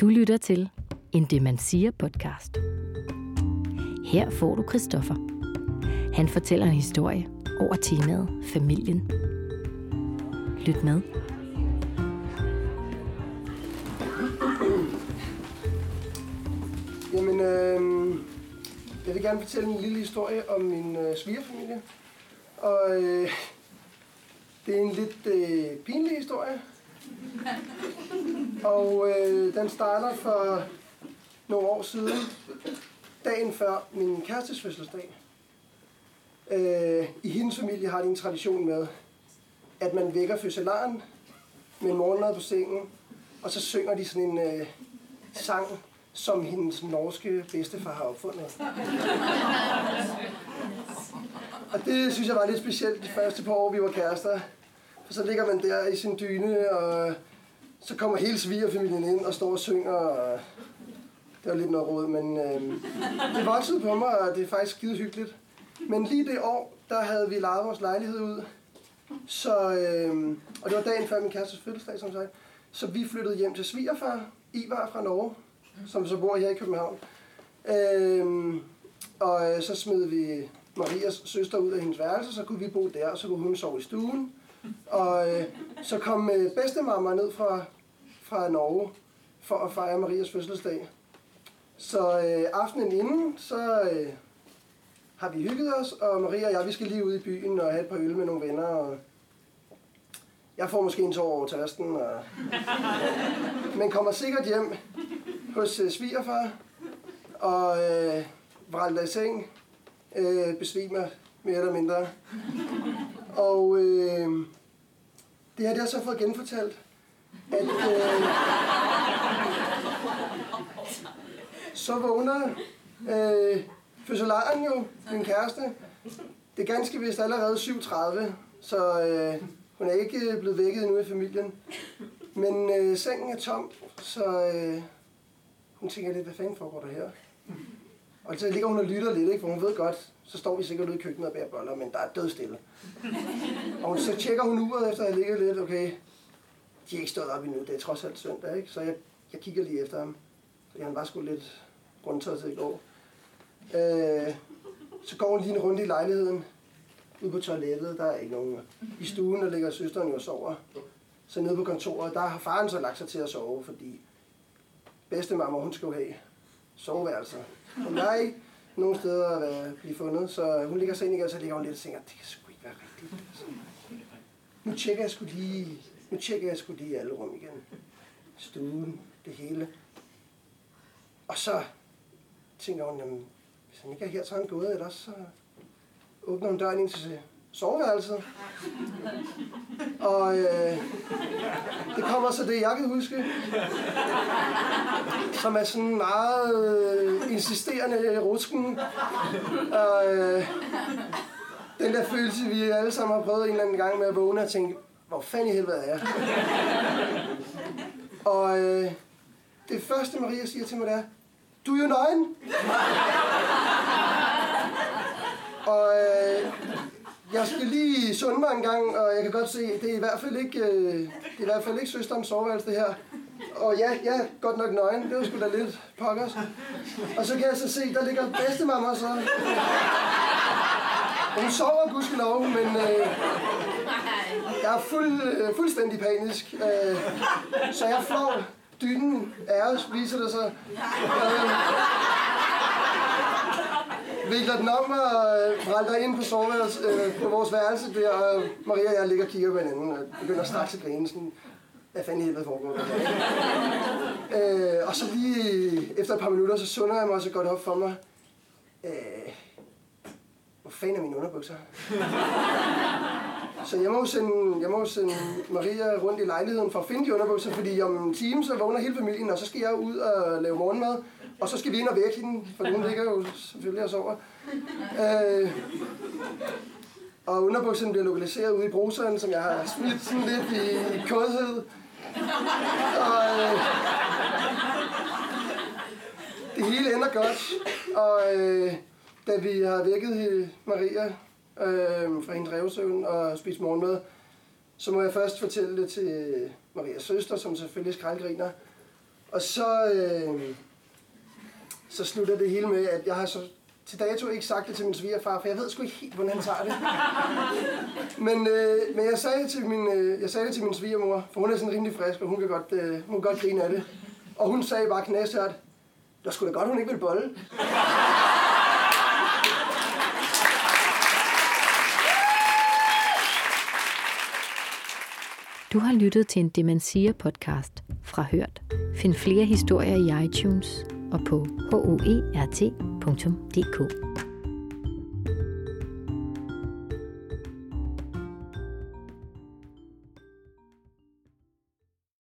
Du lytter til en Det Man Siger podcast. Her får du Christoffer. Han fortæller en historie over temaet familien. Lyt med. Jamen, øh, jeg vil gerne fortælle en lille historie om min øh, svigerfamilie. Og øh, det er en lidt øh, pinlig historie. Og øh, den starter for nogle år siden, dagen før min kærestes fødselsdag. Øh, I hendes familie har de en tradition med, at man vækker fødselaren med morgenmad på sengen, og så synger de sådan en øh, sang, som hendes norske bedstefar har opfundet. Og det synes jeg var lidt specielt de første par år, vi var kærester. Og så ligger man der i sin dyne, og så kommer hele svigerfamilien ind og står og synger. Og det var lidt noget råd, men øh, det voksede på mig, og det er faktisk skide hyggeligt. Men lige det år, der havde vi lejet vores lejlighed ud. Så, øh, og det var dagen før min kærestes fødselsdag, som sagt. Så vi flyttede hjem til svigerfar, Ivar fra Norge, som så bor her i København. Øh, og øh, så smed vi Marias søster ud af hendes værelse, så kunne vi bo der, og så kunne hun sove i stuen. Øh, så kom øh, bedstemamma ned fra, fra Norge for at fejre Marias fødselsdag. Så øh, aftenen inden, så øh, har vi hygget os, og Maria og jeg, vi skal lige ud i byen og have et par øl med nogle venner. Og jeg får måske en tår over tørsten, og... men kommer sikkert hjem hos øh, svigerfar, og øh, vralter i seng, øh, besvimer mere eller mindre. Og øh, det har så fået genfortalt, at øh, så vågner øh, fødselaren jo, min kæreste. Det er ganske vist allerede 7.30, så øh, hun er ikke blevet vækket endnu i familien. Men øh, sengen er tom, så øh, hun tænker lidt, hvad fanden foregår der her? Og så ligger hun og lytter lidt, ikke? for hun ved godt, så står vi sikkert ude i køkkenet og bærer boller, men der er død stille. Og så tjekker hun uret efter at have ligget lidt, okay, de er ikke stået op endnu, det er trods alt søndag, ikke? Så jeg, jeg kigger lige efter ham, fordi han var sgu lidt rundtøjet til i går. Øh, så går hun lige en runde i lejligheden, ude på toilettet, der er ikke nogen. I stuen, der ligger søsteren jo og sover. Så nede på kontoret, der har faren så lagt sig til at sove, fordi bedstemamma, hun skal jo have soveværelser. Hun der øh, er ikke nogen steder at blive fundet, så hun ligger sig ind igen, og så ligger hun lidt og tænker, det kan sgu ikke være rigtigt. Altså. Nu tjekker jeg sgu lige, nu tjekker jeg sgu lige alle rum igen. Stuen, det hele. Og så tænker hun, jamen, hvis han ikke er her, så er han gået, ellers så åbner hun døren ind til soveværelset. Og øh, det kommer så det, jeg kan huske, som er sådan meget øh, insisterende rusken. Og øh, den der følelse, vi alle sammen har prøvet en eller anden gang med at vågne og tænke, hvor fanden i helvede er jeg? Og øh, det første, Maria siger til mig, det er, du er jo nøgen. og øh, jeg skal lige sunde mig en gang, og jeg kan godt se, det er i hvert fald ikke, øh, det er i hvert fald ikke søsterens soveværelse, det her. Og ja, ja, godt nok nøgen. Det var sgu da lidt pokkers. Og så kan jeg så se, der ligger bedstemamma så. Hun sover gudskelov, men øh, jeg er fuld, øh, fuldstændig panisk. Øh, så jeg flår dynen af os, viser det sig. Øh, vikler den om og øh, ind på, soveværelse, øh, på vores værelse der, og Maria og jeg ligger og kigger på hinanden og begynder straks at grine sådan, hvad fanden i helvede foregår der? øh, og så lige efter et par minutter, så sunder jeg mig også godt op for mig. Øh, hvor fanden er mine underbukser? Så jeg må, sende, jeg må sende Maria rundt i lejligheden for at finde de underbukser, fordi om en time så vågner hele familien, og så skal jeg ud og lave morgenmad. Og så skal vi ind og vække hende, for hun ligger jo selvfølgelig og sover. Øh, og underbukserne bliver lokaliseret ude i bruseren, som jeg har smidt sådan lidt i, i kodhed. Og, øh, det hele ender godt, og øh, da vi har vækket Maria øh, fra hendes revsøvn og spist morgenmad, så må jeg først fortælle det til Marias søster, som selvfølgelig skraldgriner. Og så, øh, så slutter det hele med, at jeg har så til dato ikke sagt det til min svigerfar, for jeg ved sgu ikke helt, hvordan han tager det. Men, øh, men jeg, sagde til min, øh, jeg sagde det til min svigermor, for hun er sådan rimelig frisk, og hun kan godt, øh, hun kan godt grine af det. Og hun sagde bare knæstørt, det skulle da godt, hun ikke vil bolle. Du har lyttet til en Demensia podcast fra Hørt. Find flere historier i iTunes og på hoert.dk.